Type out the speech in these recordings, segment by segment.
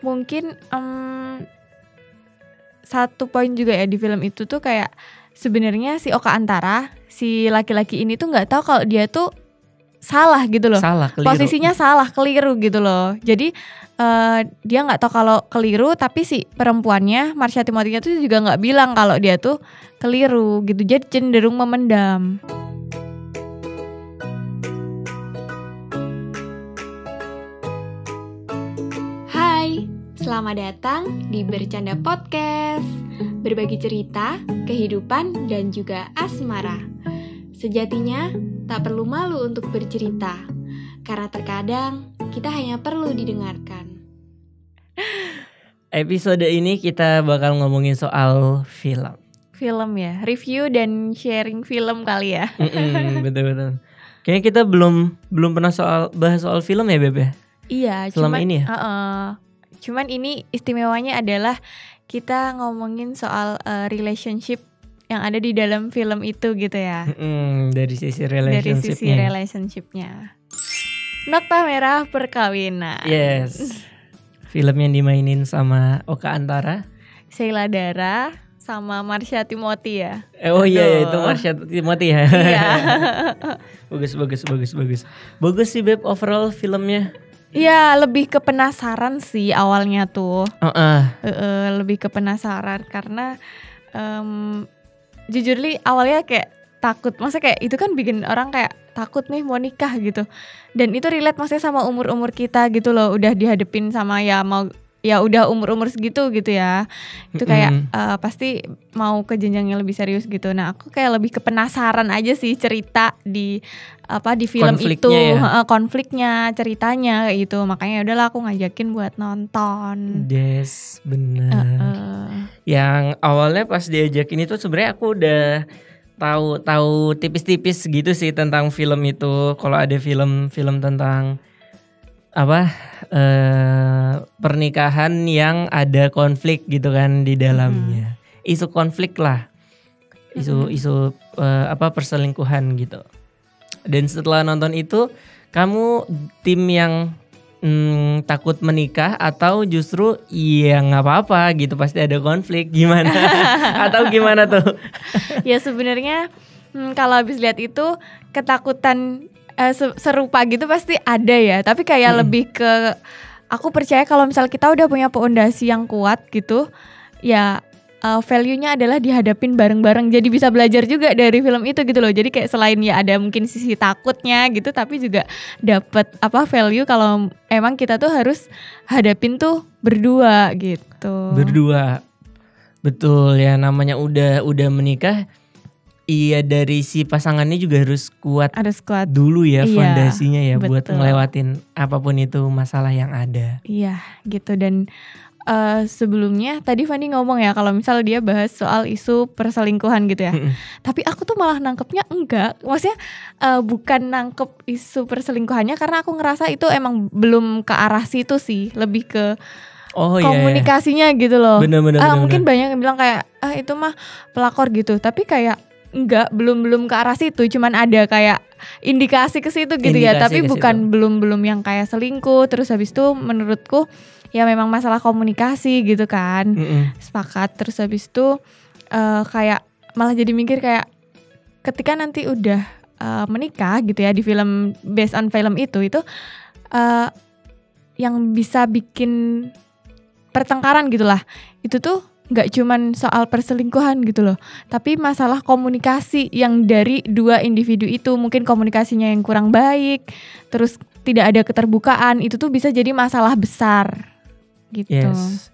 mungkin em, satu poin juga ya di film itu tuh kayak sebenarnya si Oka Antara si laki-laki ini tuh nggak tahu kalau dia tuh salah gitu loh. Salah, keliru. posisinya salah keliru gitu loh. Jadi eh, dia nggak tahu kalau keliru tapi si perempuannya Marsha Timothy itu juga nggak bilang kalau dia tuh keliru gitu. Jadi cenderung memendam selamat datang di Bercanda Podcast Berbagi cerita, kehidupan, dan juga asmara Sejatinya, tak perlu malu untuk bercerita Karena terkadang, kita hanya perlu didengarkan Episode ini kita bakal ngomongin soal film. Film ya, review dan sharing film kali ya Mm-mm, betul-betul. Kayaknya kita belum belum pernah soal bahas soal film ya, Beb ya? Iya, Selama cuman, ini ya? Heeh. Cuman ini istimewanya adalah kita ngomongin soal eh, relationship yang ada di dalam film itu gitu ya Mm-mm, dari sisi dari sisi relationship relationshipnya. Nokta merah perkawinan. Yes. Film yang dimainin sama Oka Antara. Sheila Dara sama Marsha Timothy ya. Eh, oh iya, iya, itu. Marsha Timothy ya. Iya. bagus, bagus, bagus, bagus. Bagus sih Beb overall filmnya. Iya, lebih ke penasaran sih awalnya tuh. Oh, ah. Eh, eh, lebih ke penasaran karena em, jujur li awalnya kayak takut. Masa kayak itu kan bikin orang kayak takut nih mau nikah gitu. Dan itu relate maksudnya sama umur-umur kita gitu loh. Udah dihadepin sama ya mau ya udah umur-umur segitu gitu ya. Itu kayak Mm-mm. eh, pasti mau ke jenjang yang lebih serius gitu. Nah, aku kayak lebih ke penasaran aja sih cerita di apa di film itu, Konfliknya ya? Heeh, konfliknya, ceritanya gitu. Makanya udahlah aku ngajakin buat nonton. Yes, benar. Heeh. Yang awalnya pas diajakin itu sebenarnya aku udah tahu tahu tipis-tipis gitu sih tentang film itu. Kalau ada film-film tentang apa eh pernikahan yang ada konflik gitu kan di dalamnya. Isu konflik lah. Isu Mm-mm. isu eh, apa perselingkuhan gitu. Dan setelah nonton itu kamu tim yang hmm, takut menikah atau justru ya nggak apa-apa gitu pasti ada konflik gimana atau gimana tuh ya sebenarnya hmm, kalau habis lihat itu ketakutan se- serupa gitu pasti ada ya. Tapi kayak Hmm. lebih ke aku percaya kalau misal kita udah punya pondasi yang kuat gitu ya eh, value-nya adalah dihadapin bareng-bareng. Jadi bisa belajar juga dari film itu gitu loh. Jadi kayak selain ya ada mungkin sisi takutnya gitu tapi juga dapat apa value kalau emang kita tuh harus hadapin tuh berdua gitu. Berdua. Betul ya namanya udah udah menikah iya dari si pasangannya juga harus kuat harus kuat dulu ya Iya, fondasinya ya buat betul. ngelewatin apa pun itu masalah yang ada Iya gitu dan eh, sebelumnya tadi Fanny ngomong ya kalau misal dia bahas soal isu perselingkuhan gitu ya. Tapi aku tuh malah nangkepnya enggak. Maksudnya eh, bukan nangkep isu perselingkuhannya karena aku ngerasa itu emang belum ke arah situ sih, lebih ke oh iya, iya. komunikasinya gitu loh. bener-bener Ah, bener-bener. mungkin banyak yang bilang kayak ah itu mah pelakor gitu, tapi kayak enggak belum belum ke arah situ, cuman ada kayak indikasi ke situ gitu ya, Indikasi tapi ke bukan situ. belum belum yang kayak selingkuh. Terus habis itu menurutku ya memang masalah komunikasi gitu kan, Mm-mm. sepakat. Terus habis itu eh, kayak malah jadi mikir kayak ketika nanti udah eh, menikah gitu ya di film based on film itu itu eh, yang bisa bikin pertengkaran gitulah itu tuh nggak cuman soal perselingkuhan gitu loh tapi masalah komunikasi yang dari dua individu itu mungkin komunikasinya yang kurang baik terus tidak ada keterbukaan itu tuh bisa jadi masalah besar gitu Yes.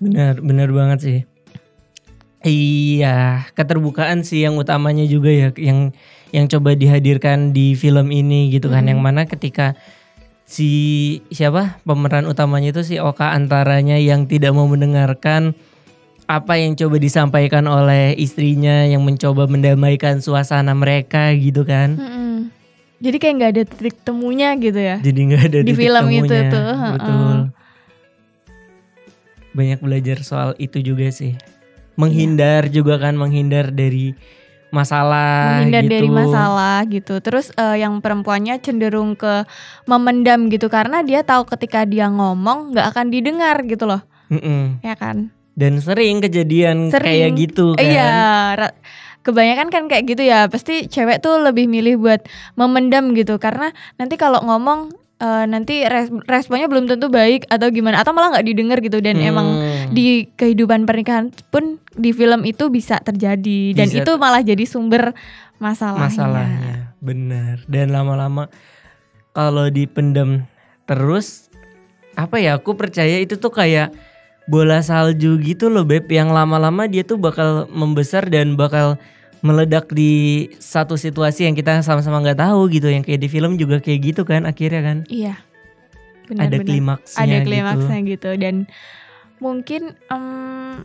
Benar, benar banget sih. Iya, keterbukaan sih yang utamanya juga ya yang yang coba dihadirkan di film ini gitu kan Mm. yang mana ketika si siapa pemeran utamanya itu si Oka antaranya yang tidak mau mendengarkan apa yang coba disampaikan oleh istrinya yang mencoba mendamaikan suasana mereka gitu kan. Mm-mm. jadi kayak nggak ada titik temunya gitu ya Jadi nggak ada Di titik film itu temunya. tuh, heeh. Betul. Banyak belajar soal itu juga sih. Menghindar juga kan menghindar dari masalah menghindar gitu. dari masalah gitu. Terus eh, yang perempuannya cenderung ke memendam gitu karena dia tahu ketika dia ngomong nggak akan didengar gitu loh, Mm-mm. ya kan? Dan sering kejadian Sering. kayak gitu kan. Iya, kebanyakan kan kayak gitu ya. Pasti cewek tuh lebih milih buat memendam gitu karena nanti kalau ngomong eh, nanti res- responnya belum tentu baik atau gimana atau malah nggak didengar gitu dan emang Hmm. di kehidupan pernikahan pun di film itu bisa terjadi dan Bisa itu malah jadi sumber masalahnya. masalahnya benar dan lama-lama kalau dipendam terus apa ya aku percaya itu tuh kayak bola salju gitu loh beb yang lama-lama dia tuh bakal membesar dan bakal meledak di satu situasi yang kita sama-sama nggak tahu gitu yang kayak di film juga kayak gitu kan akhirnya kan Iya. ada Benar-benar. klimaksnya ada gitu. klimaksnya gitu. dan mungkin em,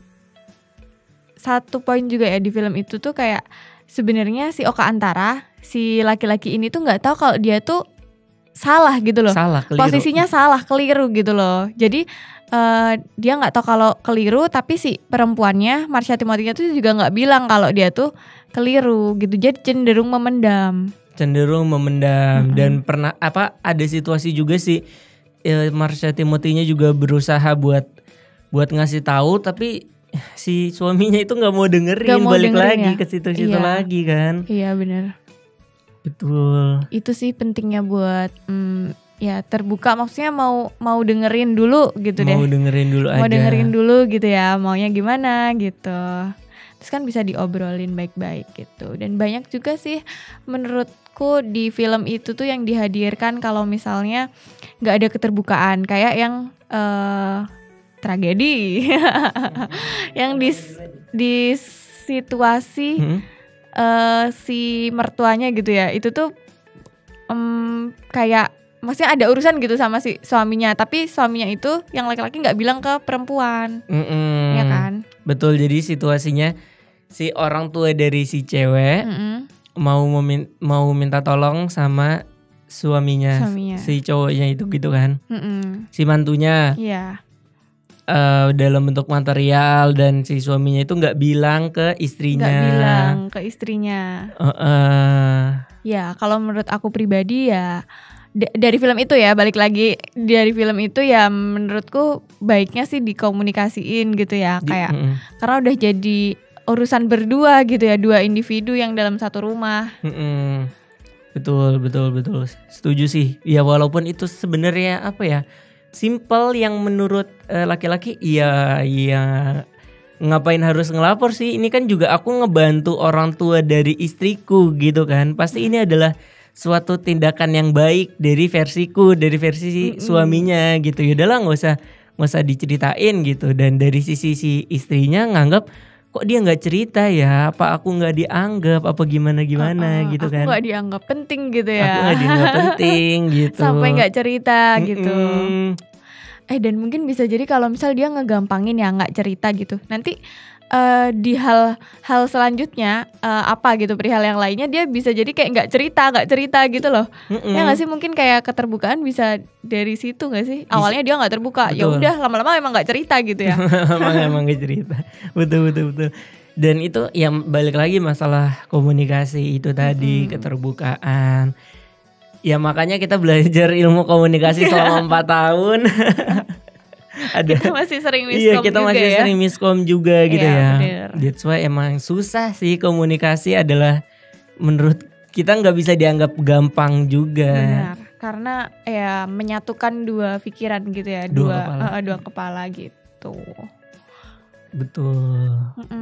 satu poin juga ya di film itu tuh kayak sebenarnya si Oka Antara si laki-laki ini tuh nggak tahu kalau dia tuh salah gitu loh salah keliru posisinya salah keliru gitu loh jadi eh, dia nggak tahu kalau keliru tapi si perempuannya Marsha Timothy tuh juga nggak bilang kalau dia tuh keliru gitu jadi cenderung memendam cenderung memendam Mm-mm. dan pernah apa ada situasi juga sih eh, Marsha Timothy-nya juga berusaha buat buat ngasih tahu tapi si suaminya itu nggak mau dengerin Nggak mau balik dengerin lagi ya? ke situ-situ Iya. lagi kan iya bener betul itu sih pentingnya buat mm, ya terbuka. Maksudnya mau mau dengerin dulu gitu deh. mau dengerin dulu mau aja. dengerin dulu gitu ya maunya gimana gitu. Terus kan bisa diobrolin baik-baik gitu. Dan banyak juga sih menurutku di film itu tuh yang dihadirkan kalau misalnya nggak ada keterbukaan. Kayak yang eh tragedi. Yang di di situasi Hmm? eh si mertuanya gitu ya. Itu tuh em, kayak maksudnya ada urusan gitu sama si suaminya tapi suaminya itu yang laki-laki nggak bilang ke perempuan Mm-mm. ya kan betul jadi situasinya si orang tua dari si cewek Mm-mm. mau memin- mau minta tolong sama suaminya, Suaminya. si cowoknya itu gitu kan Mm-mm. si mantunya Iya eh, dalam bentuk material dan si suaminya itu nggak bilang ke istrinya. nggak bilang ke istrinya Eh, eh, ya kalau menurut aku pribadi ya da- dari film itu ya balik lagi. Dari film itu ya menurutku baiknya sih dikomunikasiin gitu ya kayak mm-mm, karena udah jadi urusan berdua gitu ya dua individu yang dalam satu rumah. Mm-mm. betul betul betul. Setuju sih. Ya walaupun itu sebenarnya apa ya simple yang menurut eh, laki-laki iya iya. Ngapain harus ngelapor sih? Ini kan juga aku ngebantu orang tua dari istriku gitu kan. Pasti ini adalah suatu tindakan yang baik dari versiku dari versi si Mm-mm. suaminya gitu. Ya udahlah nggak usah nggak usah diceritain gitu. Dan dari sisi si istrinya nganggap kok dia nggak cerita ya? Apa aku nggak dianggap? Apa gimana gimana? Uh-uh, gitu aku kan. nggak dianggap penting gitu aku ya nggak dianggap penting gitu. Sampai nggak cerita gitu. Mm-mm. eh dan mungkin bisa jadi kalau misal dia ngegampangin ya nggak cerita gitu. Nanti eh, di hal hal selanjutnya eh, apa gitu perihal yang lainnya dia bisa jadi kayak nggak cerita nggak cerita gitu loh. Mm-mm. ya nggak sih? Mungkin kayak keterbukaan bisa dari situ nggak sih? Awalnya dia nggak terbuka. Ya udah lama-lama emang nggak cerita gitu ya. Emang emang gak cerita. Betul betul betul. Dan itu yang balik lagi masalah komunikasi itu tadi Mm-mm. keterbukaan. Ya makanya kita belajar ilmu komunikasi selama empat tahun ada. Kita masih sering miskom iya kita juga masih ya. sering miskom juga gitu Iya, ya. bener. that's why emang susah sih komunikasi adalah menurut kita nggak bisa dianggap gampang juga. Benar karena ya menyatukan dua pikiran gitu ya Dua dua kepala. eh, dua kepala gitu. Betul.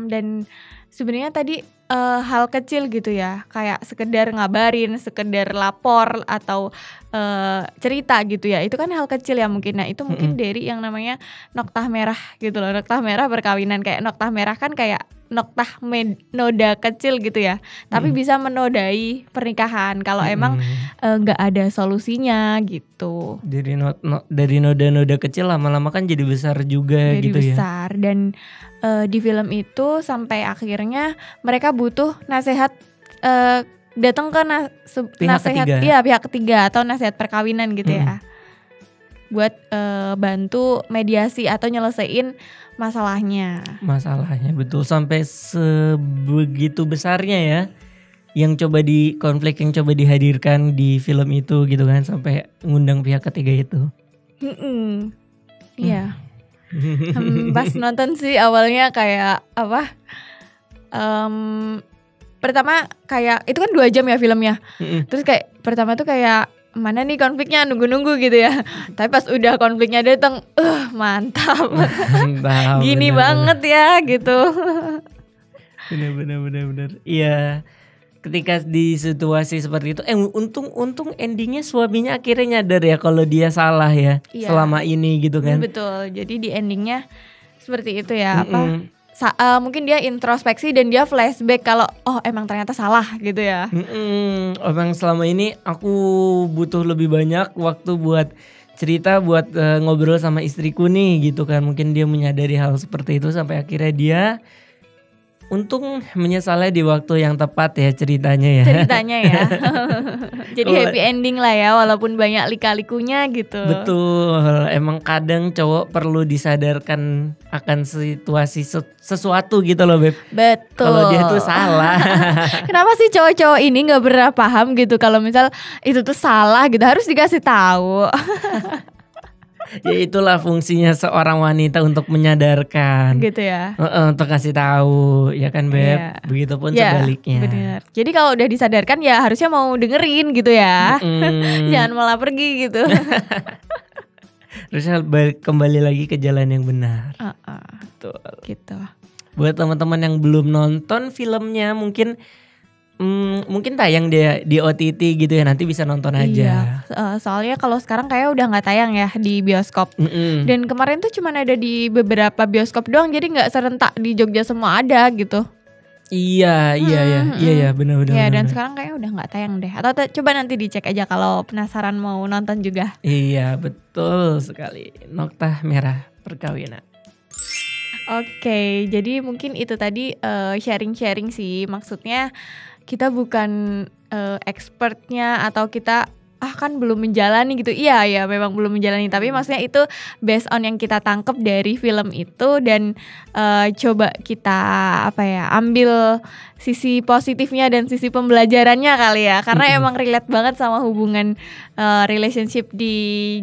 Dan sebenarnya tadi eh, hal kecil gitu ya. Kayak sekedar ngabarin sekedar lapor atau eh, cerita gitu ya. Itu kan hal kecil ya mungkin. Nah itu mungkin dari yang namanya noktah merah gitu loh. Noktah merah perkawinan kayak noktah merah kan kayak noktah med- noda kecil gitu ya tapi Mm. bisa menodai pernikahan kalau emang Mm-mm. eh, nggak ada solusinya gitu dari no- no- dari noda-noda kecil lama-lama kan jadi besar juga jadi gitu ya besar dan eh, di film itu sampai akhirnya mereka butuh nasehat eh, datang ke na- se- Pihak nasehat ketiga. iya pihak ketiga atau nasehat perkawinan gitu Mm. ya buat eh, bantu mediasi atau nyelesain masalahnya. Masalahnya betul sampai sebegitu besarnya ya. Yang coba di konflik yang coba dihadirkan di film itu gitu kan sampai ngundang pihak ketiga itu. Mm-mm. Iya. Hmm, pas nonton sih awalnya kayak apa? Em, pertama kayak itu kan dua jam ya filmnya. Mm-mm. Terus kayak pertama tuh kayak mana nih konfliknya nunggu-nunggu gitu ya. Tapi pas udah konfliknya datang, eh mantap. Mantap, Gini bener, banget ya gitu. Bener bener bener bener. Iya. Ketika di situasi seperti itu, eh untung untung endingnya suaminya akhirnya nyadar ya kalau dia salah ya Iya. selama ini gitu kan. Betul. Jadi di endingnya seperti itu ya apa? Sa- eh, mungkin dia introspeksi dan dia flashback kalau oh emang ternyata salah gitu ya. Mm-mm. Emang selama ini aku butuh lebih banyak waktu buat cerita buat eh, ngobrol sama istriku nih gitu kan. Mungkin dia menyadari hal seperti itu sampai akhirnya dia untung menyesalnya di waktu yang tepat ya ceritanya ya. ceritanya ya. Jadi happy ending lah ya walaupun banyak lika-likunya gitu. Betul, emang kadang cowok perlu disadarkan akan situasi se- sesuatu gitu loh beb. Betul. Kalau dia tuh salah. Kenapa sih cowok-cowok ini nggak pernah paham gitu kalau misal itu tuh salah gitu harus dikasih tahu. ya itulah fungsinya seorang wanita untuk menyadarkan. gitu ya. Untuk kasih tahu, ya kan beb. Iya. Begitupun Ya, sebaliknya. Bener. Jadi kalau udah disadarkan ya harusnya mau dengerin gitu ya. Mm, Jangan malah pergi gitu. Harusnya kembali lagi ke jalan yang benar. Heeh, Betul. gitu. Buat teman-teman yang belum nonton filmnya, mungkin mm, mungkin tayang dia di OTT gitu ya. Nanti bisa nonton aja. Iya. Eh, soalnya kalau sekarang kayak udah nggak tayang ya di bioskop. Mm-mm. Dan kemarin tuh cuman ada di beberapa bioskop doang, jadi nggak serentak di Jogja semua ada gitu. Iya, iya, iya, Hmm, iya, hmm. iya, benar-benar. ya dan sekarang kayak udah nggak tayang deh. Atau coba nanti dicek aja kalau penasaran mau nonton juga. Iya, betul sekali. Nokta merah perkawinan. Oke, jadi mungkin itu tadi eh, sharing-sharing sih. Maksudnya kita bukan eh, expertnya atau kita ah kan belum menjalani gitu. Iya ya, memang belum menjalani. Tapi maksudnya itu based on yang kita tangkep dari film itu dan eh, coba kita apa ya ambil sisi positifnya dan sisi pembelajarannya kali ya. Karena Mm-mm. emang relate banget sama hubungan eh, relationship di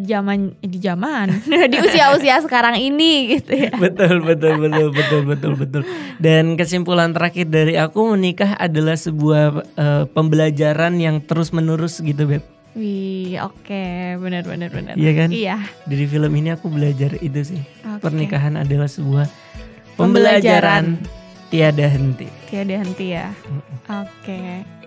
zaman eh, di zaman di usia-usia sekarang ini gitu ya. betul, betul, betul, betul, betul, betul. Dan kesimpulan terakhir dari aku menikah adalah sebuah eh, pembelajaran yang terus menerus gitu, beb. Wih, oke, benar benar benar. Iya kan? Iya. Dari film ini aku belajar itu sih. oke. Pernikahan adalah sebuah Pembelajaran. pembelajaran tiada henti. tiada henti ya. Oke.